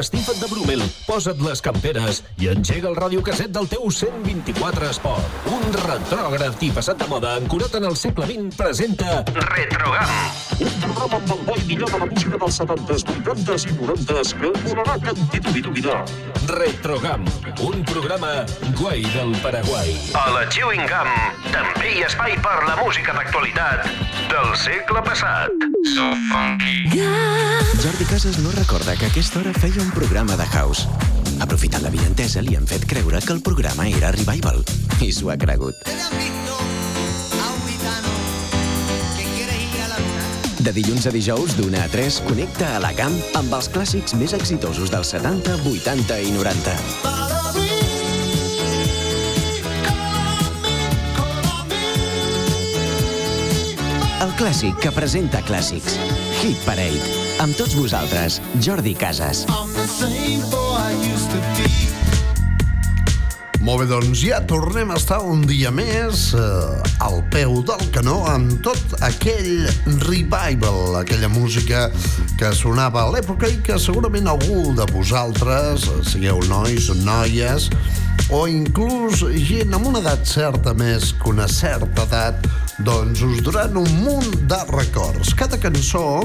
empastifa't de Brumel, posa't les camperes i engega el radiocasset del teu 124 Esport. Un retrògraf i passat de moda ancorat en el segle XX presenta Retrogam. Un programa amb el bo i millor de la música dels 70s, 80s i 90s que et donarà cantitud i dubidar. Retrogam, un programa guai del Paraguai. A la Chewing Gum també hi ha espai per la música d'actualitat del segle passat. So funky. Jordi Casas no recorda que a aquesta hora feia un programa de house. Aprofitant la vientesa, li han fet creure que el programa era Revival. I s'ho ha cregut. De dilluns a dijous, d'una a 3, connecta a la GAM amb els clàssics més exitosos dels 70, 80 i 90. El clàssic que presenta clàssics. Hit Parade. Amb tots vosaltres, Jordi Casas. Molt bé, doncs ja tornem a estar un dia més eh, al peu del canó amb tot aquell revival, aquella música que sonava a l'època i que segurament algú de vosaltres, eh, sigueu nois, noies, o inclús gent amb una edat certa més que una certa edat, doncs us duran un munt de records. Cada cançó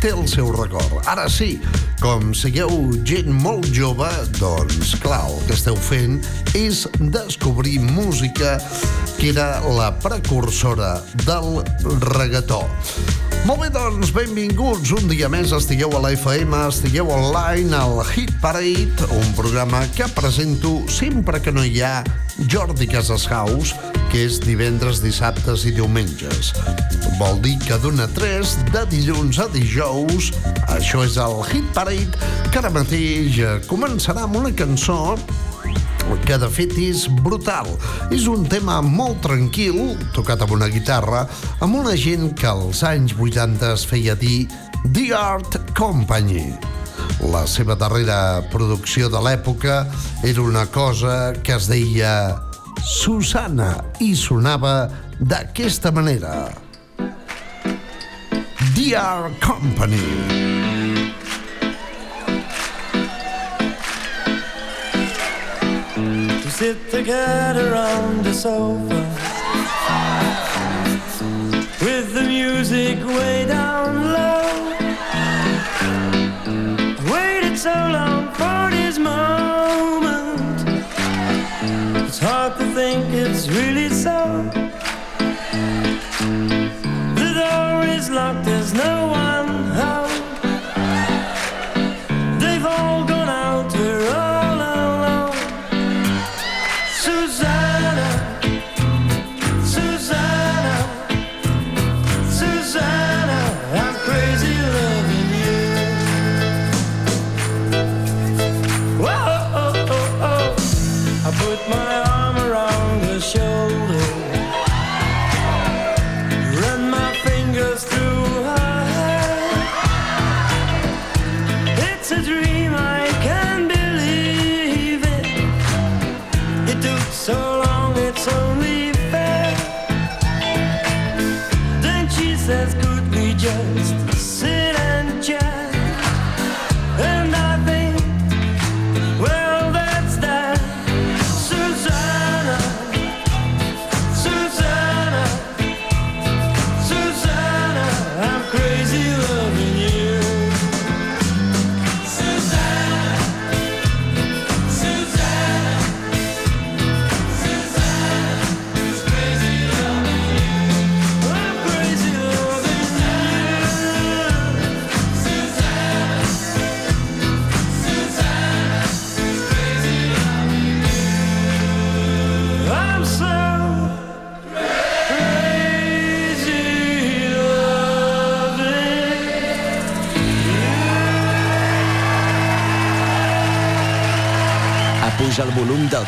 té el seu record. Ara sí, com sigueu gent molt jove, doncs clar, el que esteu fent és descobrir música que era la precursora del reggaetó. Molt bé, doncs, benvinguts un dia més, estigueu a la FM, estigueu online al Hit Parade, un programa que presento sempre que no hi ha Jordi Casas House, que és divendres, dissabtes i diumenges. Vol dir que d'una a tres, de dilluns a dijous, això és el Hit Parade, que ara mateix eh, començarà amb una cançó que de fet és brutal. És un tema molt tranquil, tocat amb una guitarra, amb una gent que als anys 80 es feia dir The Art Company. La seva darrera producció de l'època era una cosa que es deia Susana i sonava d'aquesta manera. The Art Company. Sit together on the sofa with the music way down low. I waited so long for this moment. It's hard to think it's really so. The door is locked, there's no one home.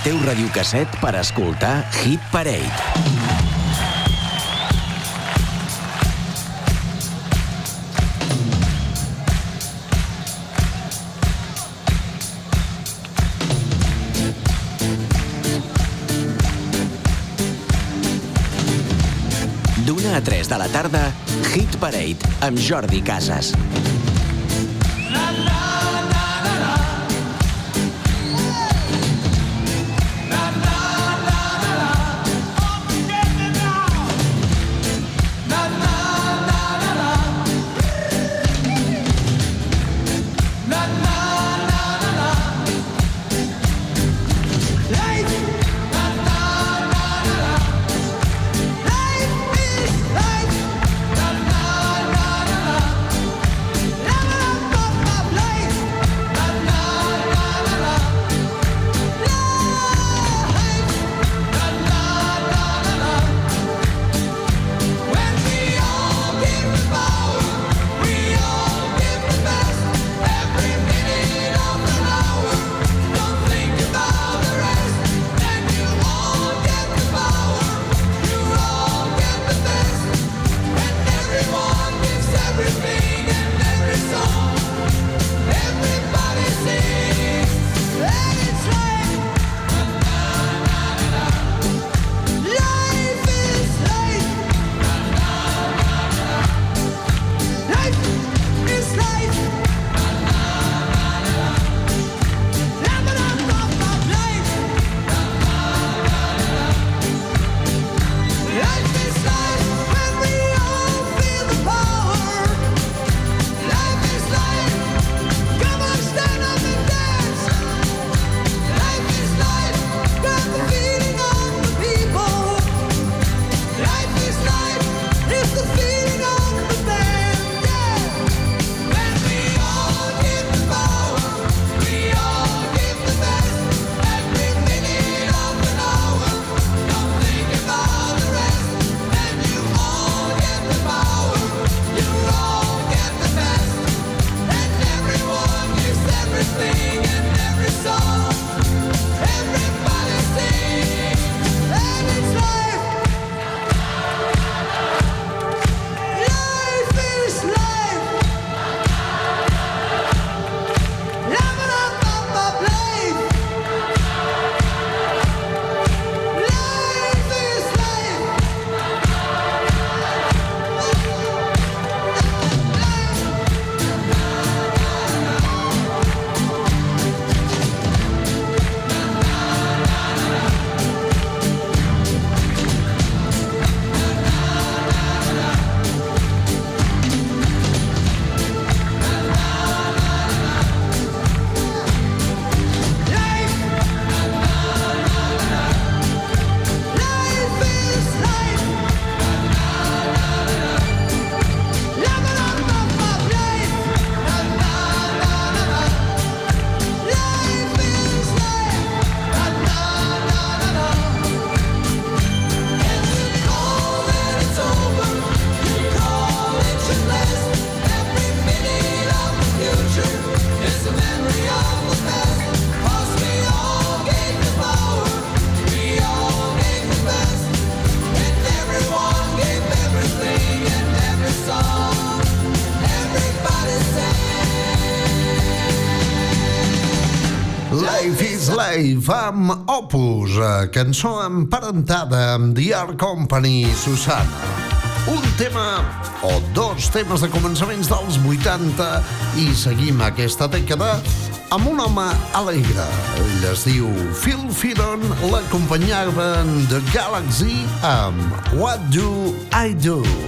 Teu radiocasset per escoltar Hit Parade. D'una a 3 de la tarda, Hit Parade amb Jordi Casas. amb Opus, cançó emparentada amb The Art Company Susana. Un tema o dos temes de començaments dels 80 i seguim aquesta dècada amb un home alegre. Ell es diu Phil Fidon, l'acompanyaven de Galaxy amb What Do I Do?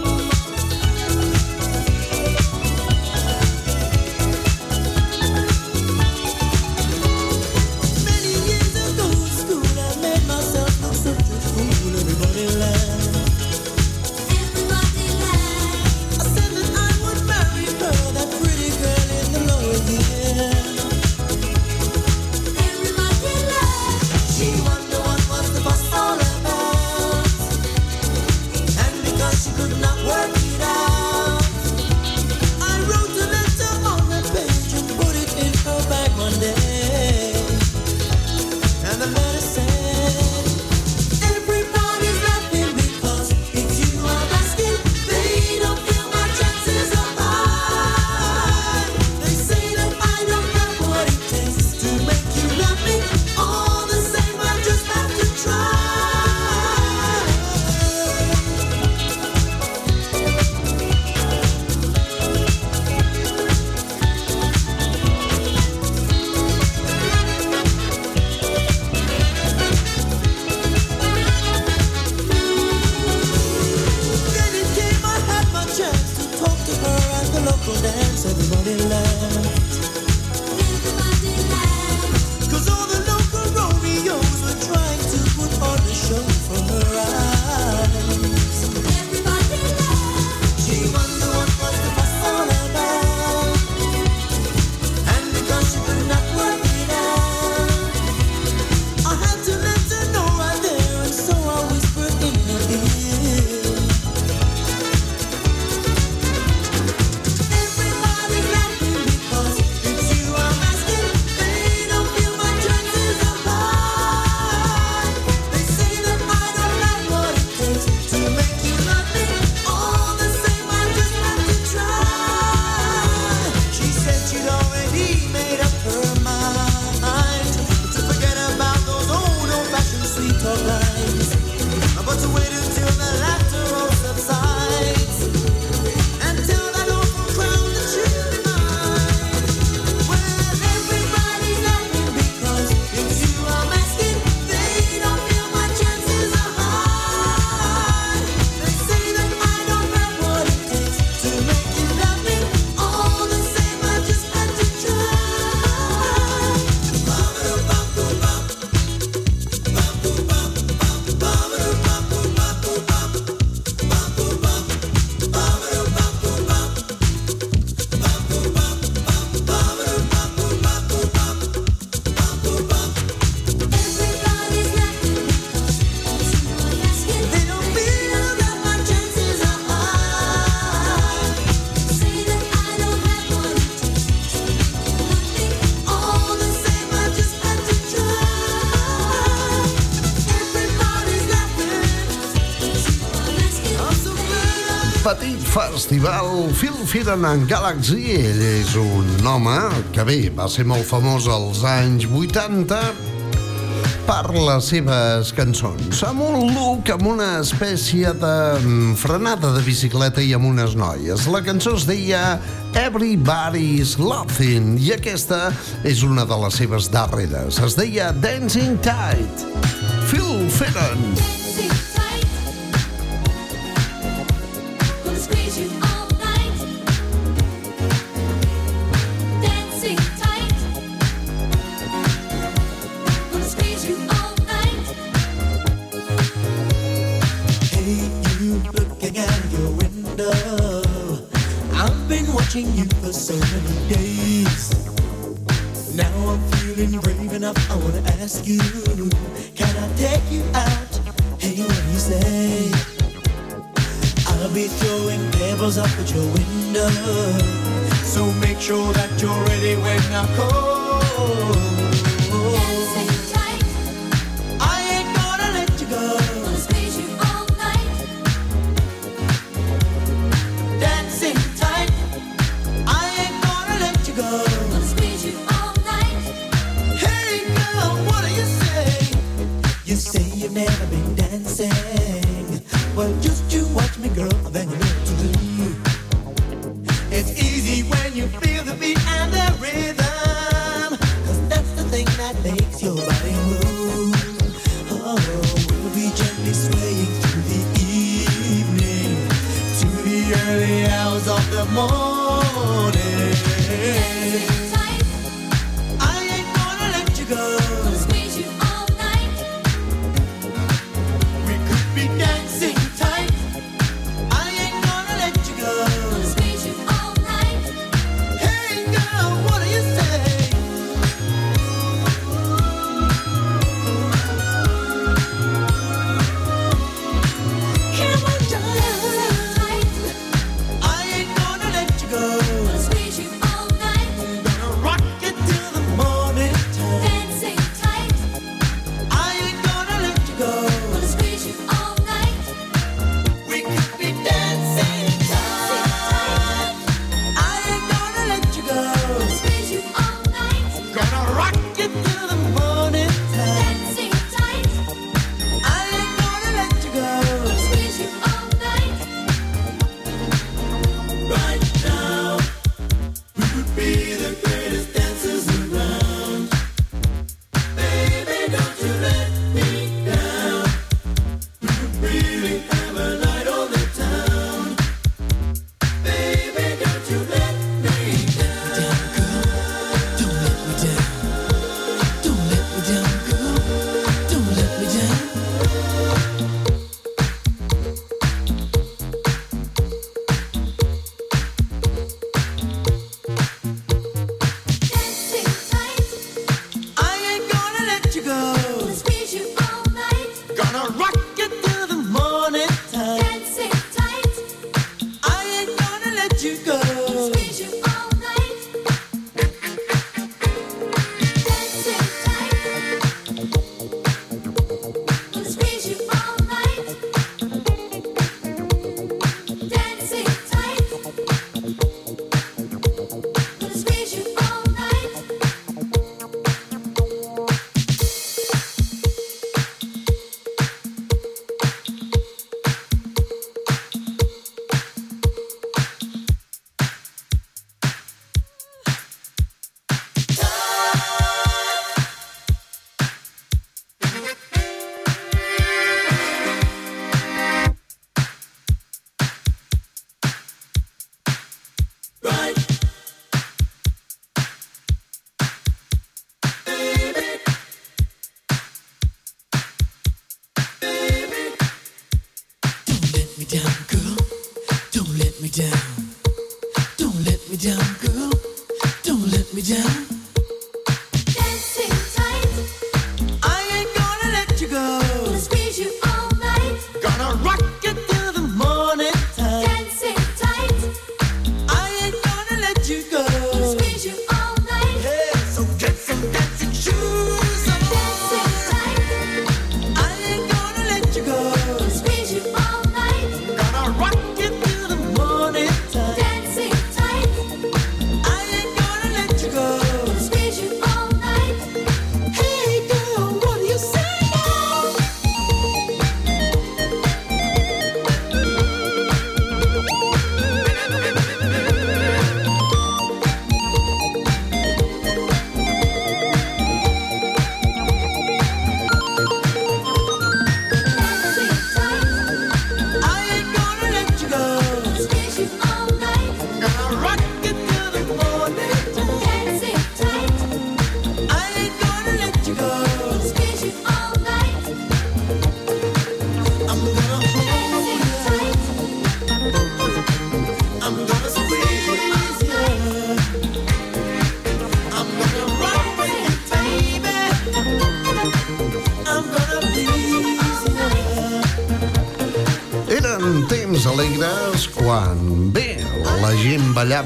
Phil Fidan en Galaxy. Ell és un home que bé, va ser molt famós als anys 80 per les seves cançons. Amb un look, amb una espècie de mm, frenada de bicicleta i amb unes noies. La cançó es deia Everybody's Laughing i aquesta és una de les seves darreres. Es deia Dancing Tide. Phil Fidan. Phil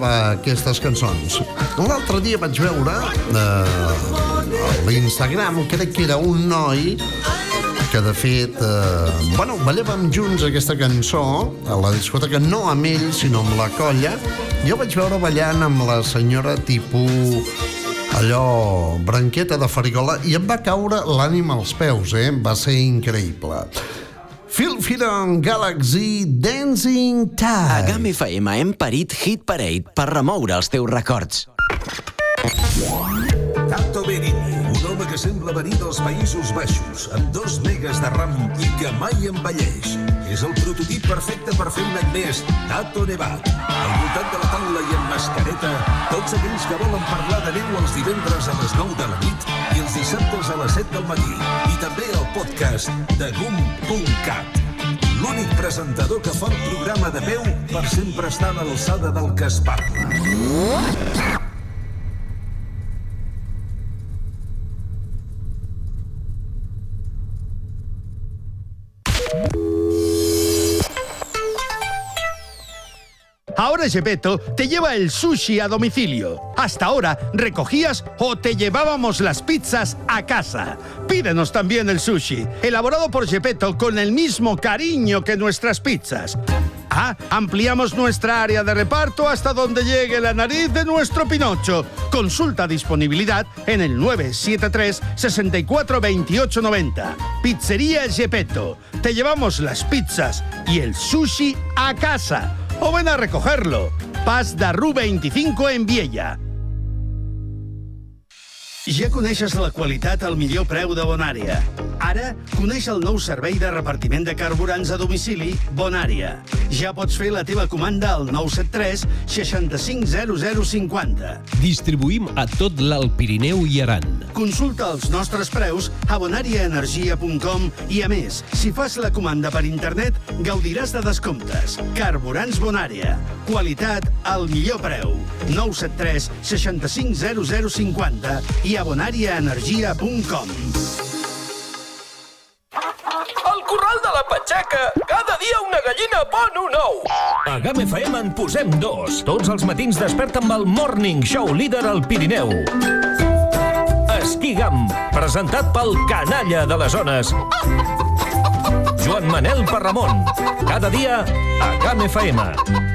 ballava aquestes cançons. L'altre dia vaig veure eh, a l'Instagram, crec que era un noi que de fet, eh, bueno, ballàvem junts aquesta cançó a la discoteca, no amb ell, sinó amb la colla. Jo vaig veure ballant amb la senyora tipus allò, branqueta de farigola, i em va caure l'ànima als peus, eh? Va ser increïble. Firon Galaxy Dancing A Time. GAM FM hem parit Hit Parade per remoure els teus records. Tato Benigni, un home que sembla venir dels Països Baixos, amb dos megas de ram i que mai envelleix. És el prototip perfecte per fer un any més, Tato Nevat. Al voltant de la taula i amb mascareta, tots aquells que volen parlar de neu els divendres a les 9 de la nit i els dissabtes a les 7 del matí. I també el podcast de GUM.cat. L'únic presentador que fa el programa de peu per sempre estar a l'alçada del que es parla. Ahora Gepetto te lleva el sushi a domicilio. Hasta ahora recogías o te llevábamos las pizzas a casa. Pídenos también el sushi, elaborado por Gepetto con el mismo cariño que nuestras pizzas. Ah, ampliamos nuestra área de reparto hasta donde llegue la nariz de nuestro Pinocho. Consulta disponibilidad en el 973 64 28 90. Pizzería Gepetto. Te llevamos las pizzas y el sushi a casa. O ven a recogerlo. Pas de Ru 25 en Viella. Ja coneixes la qualitat al millor preu de Bonària. Ara, coneix el nou servei de repartiment de carburants a domicili Bonària. Ja pots fer la teva comanda al 973 650050. Distribuïm a tot l'Alt Pirineu i Aran. Consulta els nostres preus a bonariaenergia.com i, a més, si fas la comanda per internet, gaudiràs de descomptes. Carburants Bonària. Qualitat al millor preu. 973 650050 i a bonariaenergia.com. Al corral de la Patxaca, cada dia una gallina pon un ou. A GAM FM en posem dos. Tots els matins desperta amb el Morning Show líder al Pirineu. Esquigam, presentat pel canalla de les zones. Joan Manel Parramon. Cada dia a GAM FM.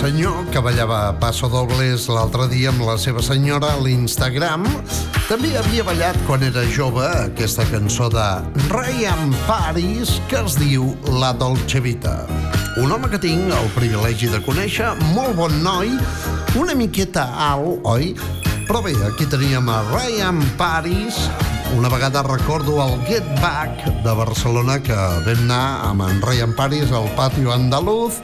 Senyor que ballava Paso Dobles l'altre dia amb la seva senyora a l'Instagram també havia ballat quan era jove aquesta cançó de Ryan Paris que es diu La Dolce Vita. Un home que tinc el privilegi de conèixer, molt bon noi, una miqueta alt, oi? Però bé, aquí teníem a Ryan Paris, una vegada recordo el Get Back de Barcelona que vam anar amb en Ryan Paris al patio andaluz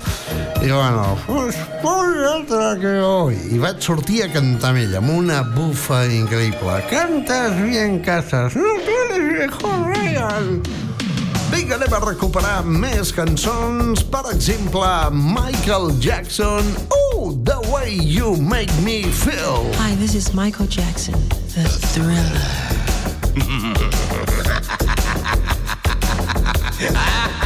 i bueno, pues, pues, que hoy. I vaig sortir a cantar amb ell amb una bufa increïble. Cantes bien, Casas. No tienes viejo, Ryan. Vinga, anem a recuperar més cançons. Per exemple, Michael Jackson. Oh, the way you make me feel. Hi, this is Michael Jackson, the thriller.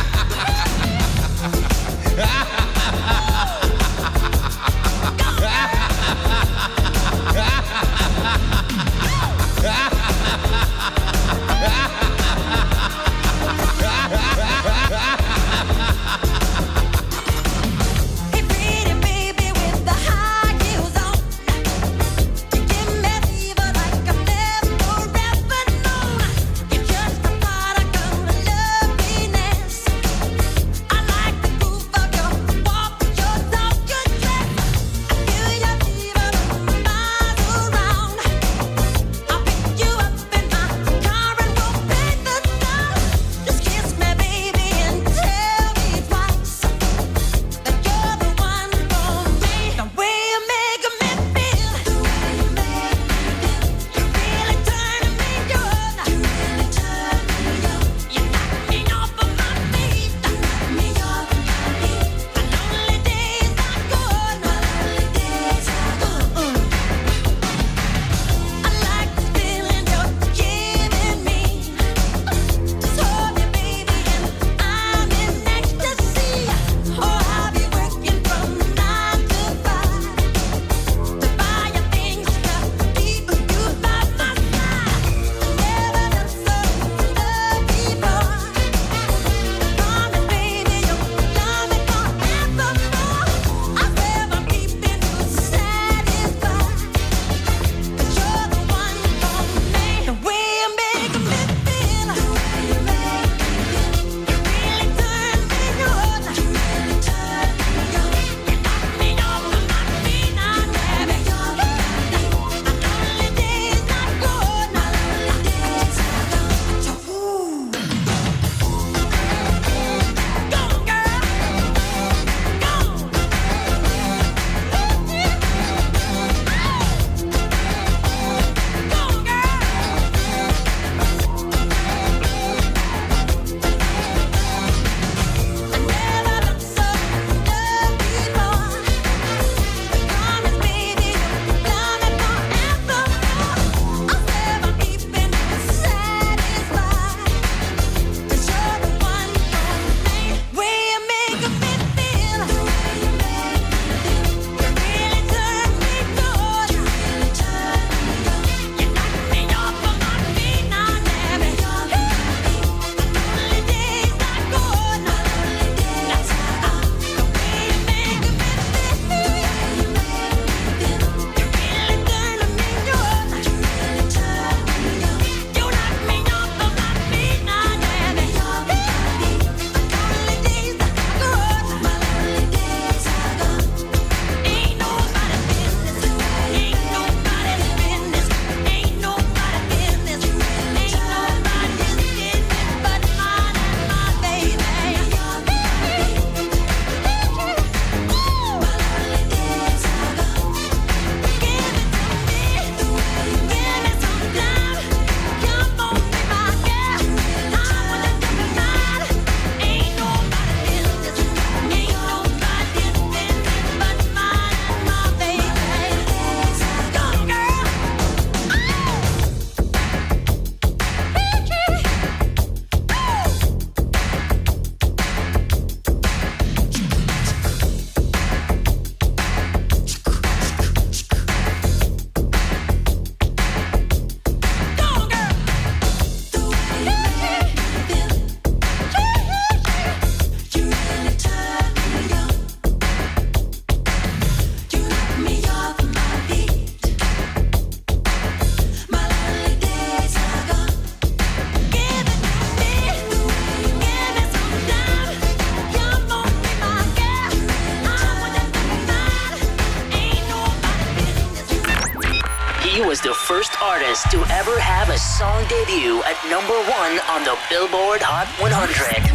Billboard Hot 100.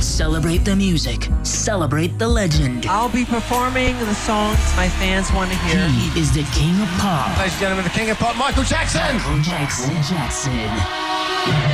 Celebrate the music. Celebrate the legend. I'll be performing the songs my fans want to hear. He is the king of pop. Ladies and gentlemen, the king of pop, Michael Jackson. Michael Jackson. Jackson.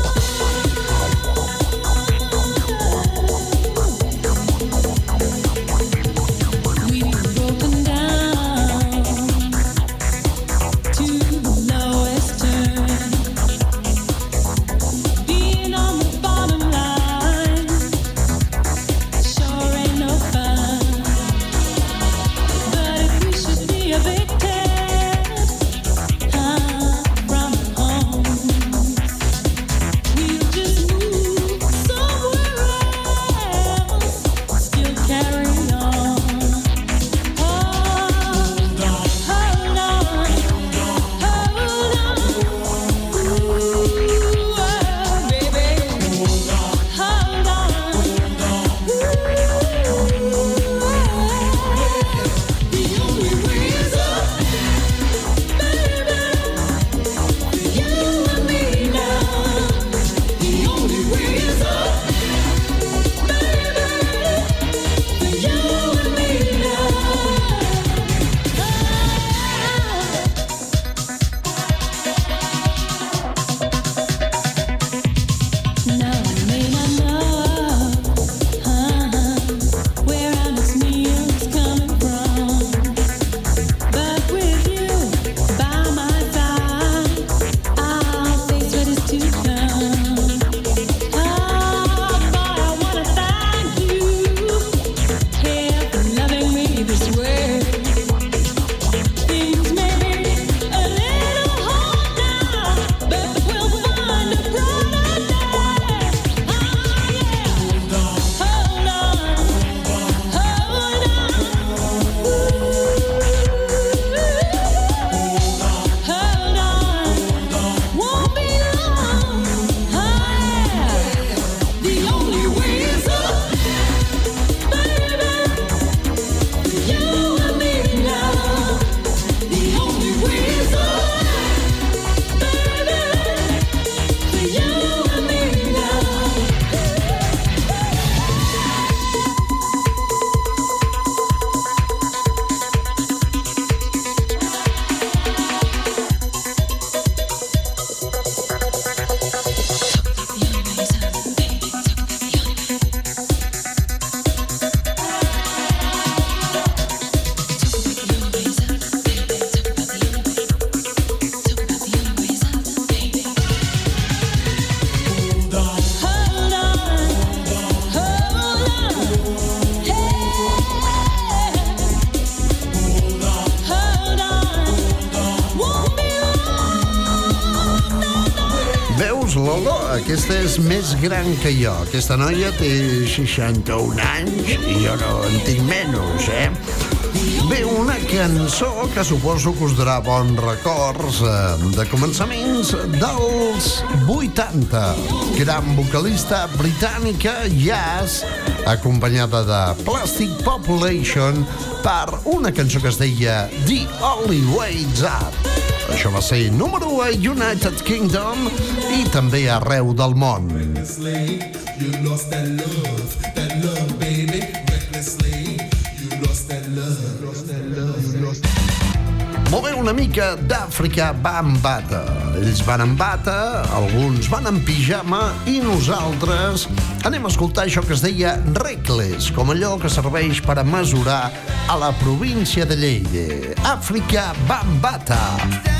Gran que jo. Aquesta noia té 61 anys i jo no en tinc menys, eh? Bé, una cançó que suposo que us darà bons records eh, de començaments dels 80. Gran vocalista britànica, Jazz, acompanyada de Plastic Population per una cançó que es deia The Only Way's Up. Això va ser número 1 a United Kingdom i també arreu del món. You lost that love, that love, baby. You lost that love, lost that love, you lost. Una mica d'Àfrica Bambata. Ells van en bata, alguns van en pijama i nosaltres anem a escoltar això que es deia Reckless, com allò que serveix per a mesurar a la província de Lleida. Àfrica Bambata. She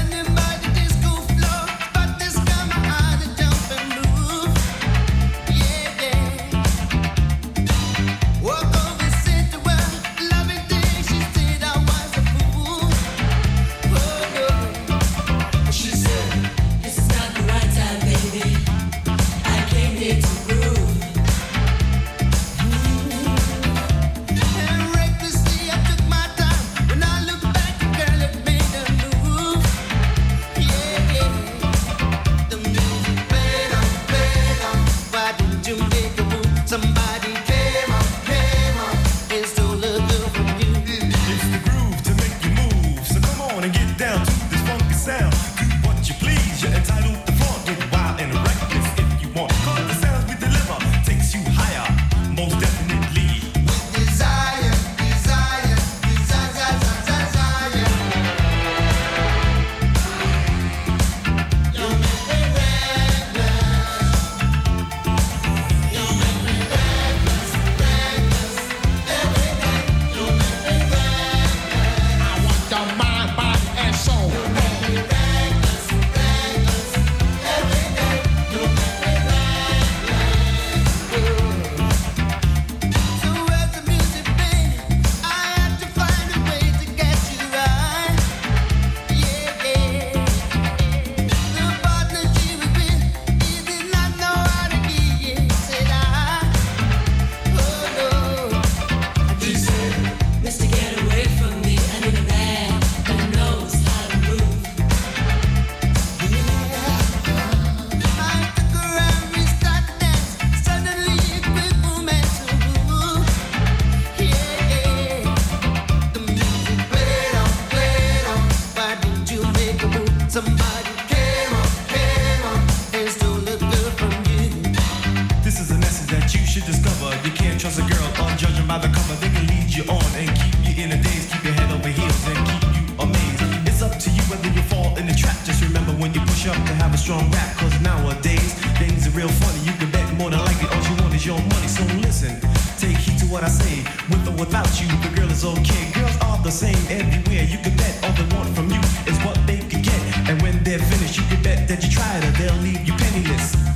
can't trust a girl on judging by the cover. They can lead you on and keep you in a daze, keep your head over heels and keep you amazed. It's up to you whether you fall in the trap. Just remember when you push up to have a strong rap. Cause nowadays, things are real funny. You can bet more than likely all you want is your money. So listen, take heed to what I say. With or without you, the girl is okay. Girls are the same everywhere. You can bet all they want from you is what they can get. And when they're finished, you can bet that you tried her. They'll leave you penniless.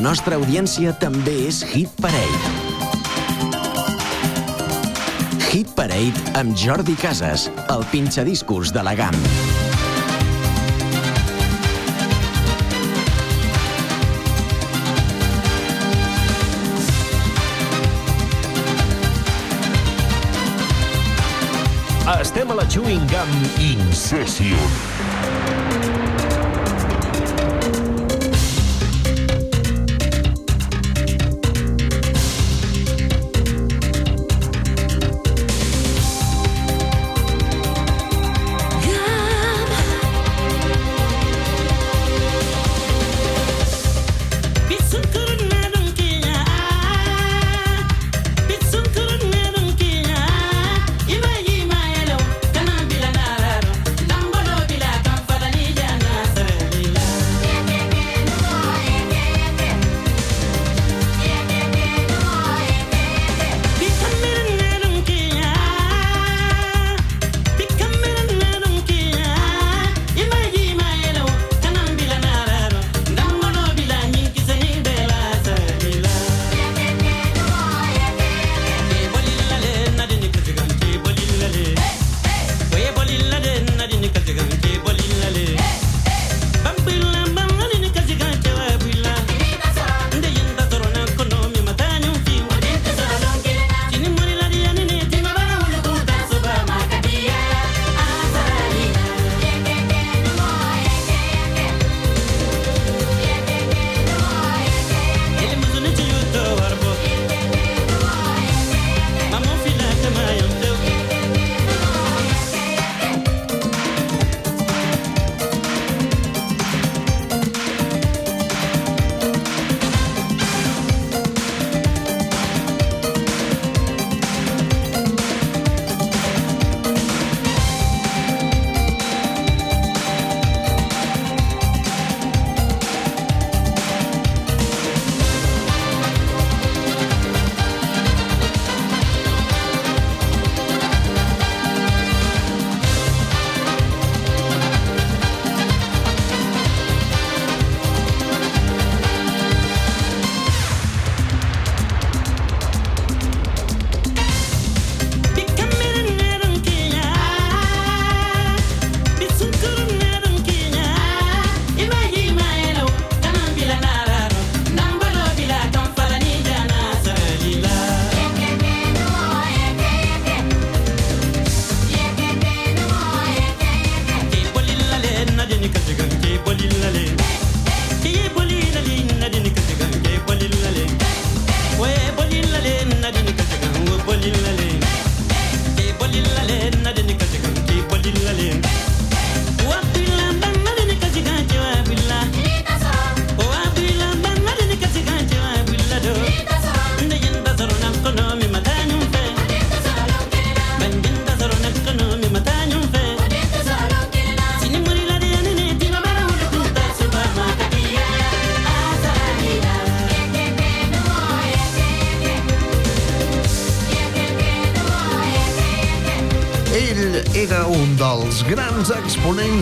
La nostra audiència també és Hit Parade. Hit Parade amb Jordi Casas, el pinxadiscos de la GAM. Estem a la Chewing Gum Incession.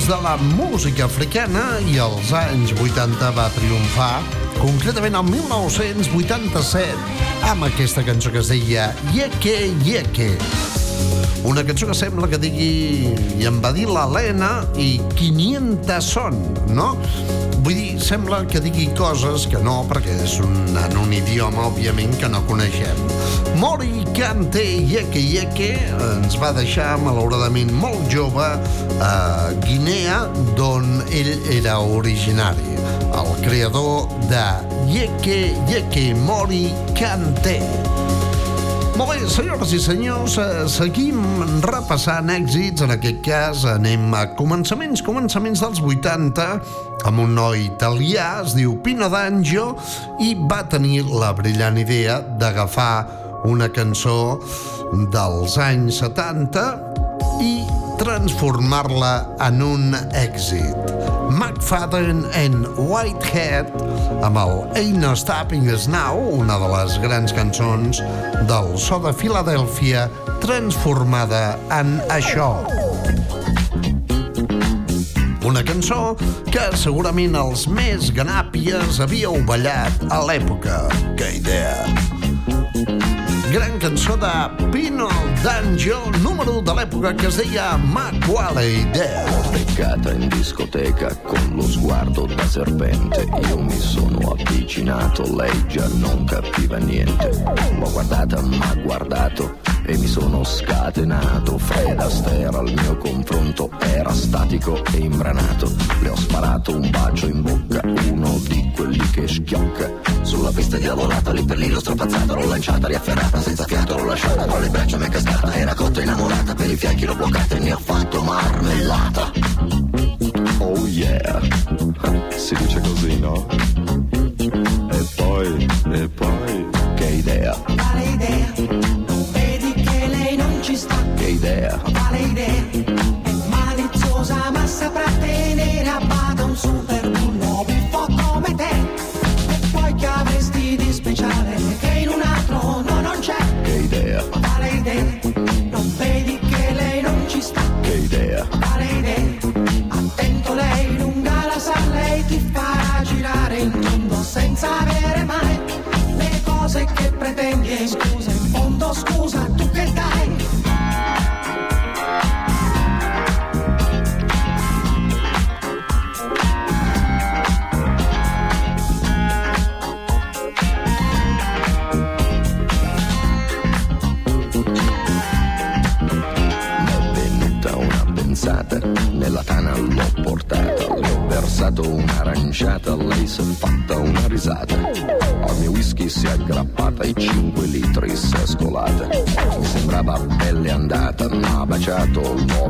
De la música africana i als anys 80 va triomfar, concretament el 1987, amb aquesta cançó que es deia Yeke Yeke. Una cançó que sembla que digui i em va dir l'Helena i 500 són, no? Vull dir, sembla que digui coses que no, perquè és un, en un idioma, òbviament, que no coneixem. Mori Kante Yeke Yeke ens va deixar, malauradament, molt jove a Guinea, d'on ell era originari. El creador de Yeke Yeke Mori Kante. Molt bé, senyores i senyors, eh, seguim repassant èxits. En aquest cas anem a començaments, començaments dels 80, amb un noi italià, es diu Pino D'Angio, i va tenir la brillant idea d'agafar una cançó dels anys 70 i transformar-la en un èxit. McFadden and Whitehead amb el Ain't No Stopping Us Now, una de les grans cançons del so de Filadèlfia transformada en això. Una cançó que segurament els més ganàpies havíeu ballat a l'època. Que idea! Gran cançó de Pino D'Angio, número de l'època que es deia Ma quale idea. beccata in discoteca con lo sguardo da serpente. Io mi sono avvicinato, lei già non capiva niente. L'ho guardata, m'ha guardato e mi sono scatenato. Fred Astaire al mio confronto era statico e imbranato. Le ho sparato un bacio in bocca, uno di quelli che schiocca. Sulla pista diavolata, lì per lì l'ho strappazzata, l'ho lanciata, riafferrata, senza fiato l'ho lasciata, tra le braccia mi è cascata, era cotta innamorata, per i fianchi l'ho bloccata e ne ho fatto marmellata. Oh yeah, si dice così, no? E poi, e poi, che idea, Quale idea? Hey there.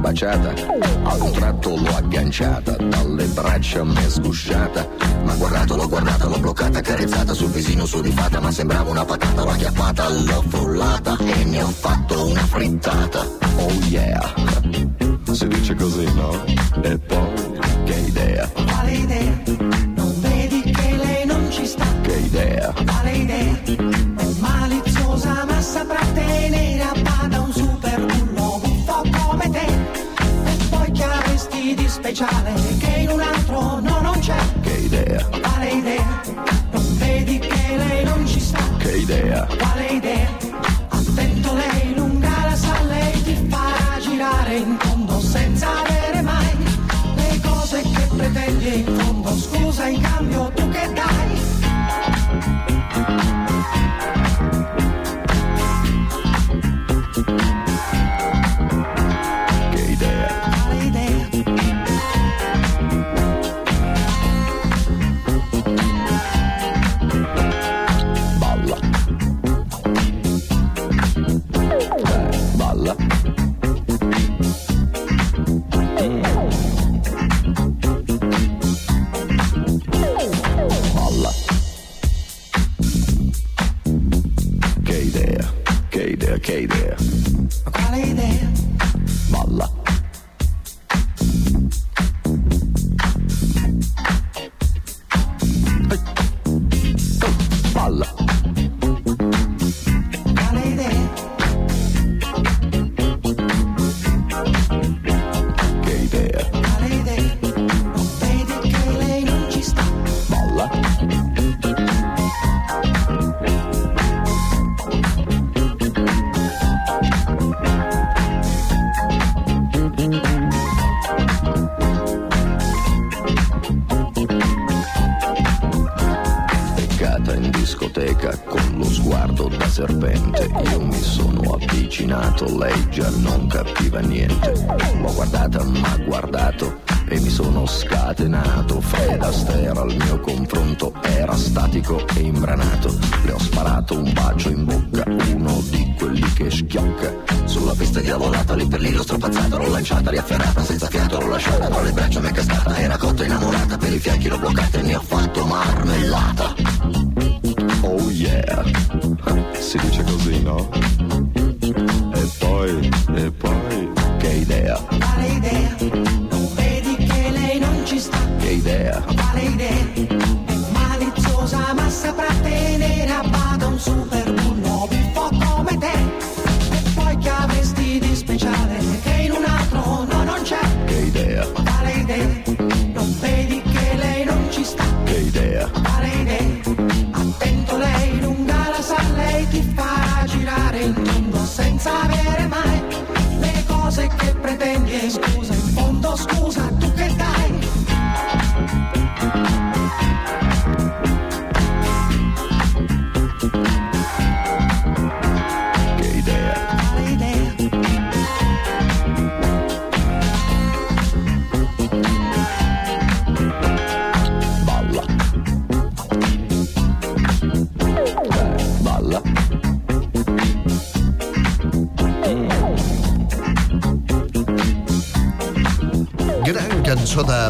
Baciata. A un tratto l'ho agganciata, dalle braccia mi è sgusciata. Ma guardato, l'ho guardata, l'ho bloccata, carezzata sul visino su di fata, ma sembrava una patata, l'ho acchiappata, l'ho frullata e ne ho fatto una frittata. Oh yeah, si dice così, no? E poi, Charlie.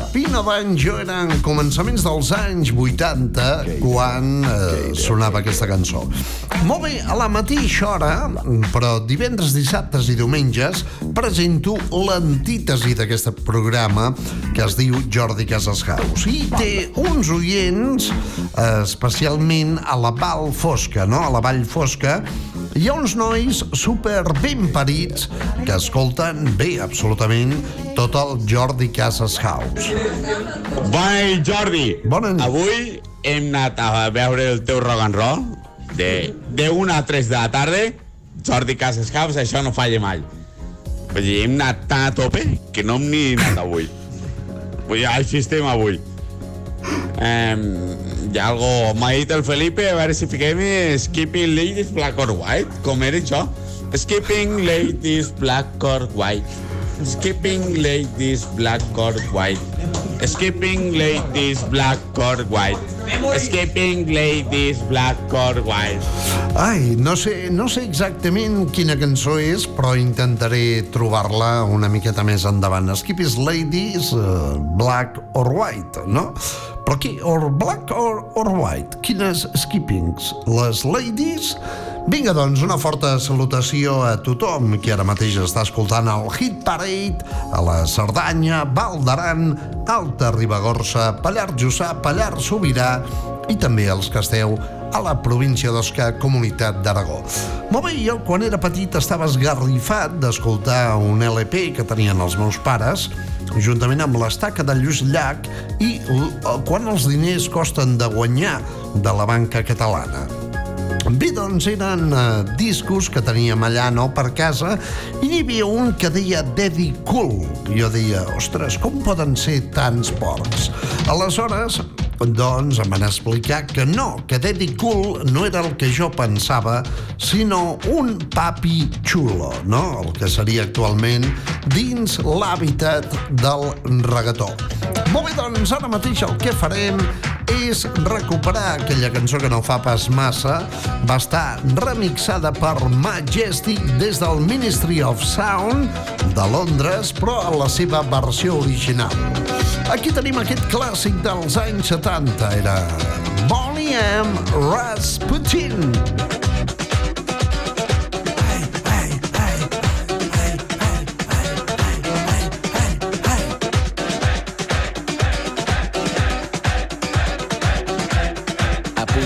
Cançó de Pino Banjo eren començaments dels anys 80 quan eh, sonava aquesta cançó. Molt bé, a la mateixa hora, però divendres, dissabtes i diumenges, presento l'antítesi d'aquest programa que es diu Jordi Casas House. I té uns oients, eh, especialment a la Val Fosca, no? a la Vall Fosca, hi ha uns nois super ben parits que escolten bé, absolutament, tot el Jordi Casas House. Nit, Jordi. Bona nit. Avui hem anat a veure el teu rock and roll de, de 1 a 3 de la tarda. Jordi Casas House, això no falla mai. Vull dir, hem anat tan a tope que no hem ni anat avui. Vull dir, així estem avui. Um, hi ha algo... M'ha dit el Felipe, a veure si fiquem Skipping Ladies Black or White, com era això? Skipping Ladies Black or White. Skipping Ladies Black or White. Skipping Ladies Black or White. Skipping Ladies Black or White. Ai, no sé, no sé exactament quina cançó és, però intentaré trobar-la una miqueta més endavant. Skip Ladies, uh, Black or White, no? Però qui? Or Black or, or White? Quines skippings? Les Ladies? Vinga, doncs, una forta salutació a tothom que ara mateix està escoltant el Hit Parade a la Cerdanya, Val d'Aran, Alta Ribagorça, Pallars Jussà, Pallars Sobirà i també els que esteu a la província d'Osca, Comunitat d'Aragó. Molt bé, jo quan era petit estava esgarrifat d'escoltar un LP que tenien els meus pares, juntament amb l'estaca de Lluís Llach i quan els diners costen de guanyar de la banca catalana. Bé, doncs eren uh, discos que teníem allà, no, per casa, i n'hi havia un que deia Daddy Cool. Jo deia, ostres, com poden ser tants porcs? Aleshores, doncs em van explicar que no, que Daddy Cool no era el que jo pensava, sinó un papi xulo, no? El que seria actualment dins l'hàbitat del regató. Molt bé, doncs ara mateix el que farem és recuperar aquella cançó que no fa pas massa. Va estar remixada per Majestic des del Ministry of Sound de Londres, però a la seva versió original. Aquí tenim aquest clàssic dels anys 70, era Bonnie M. Rasputin.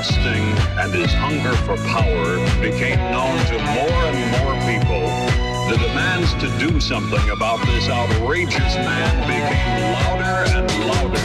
lusting and his hunger for power became known to more and more people, the demands to do something about this outrageous man became louder and louder.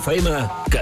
FM, que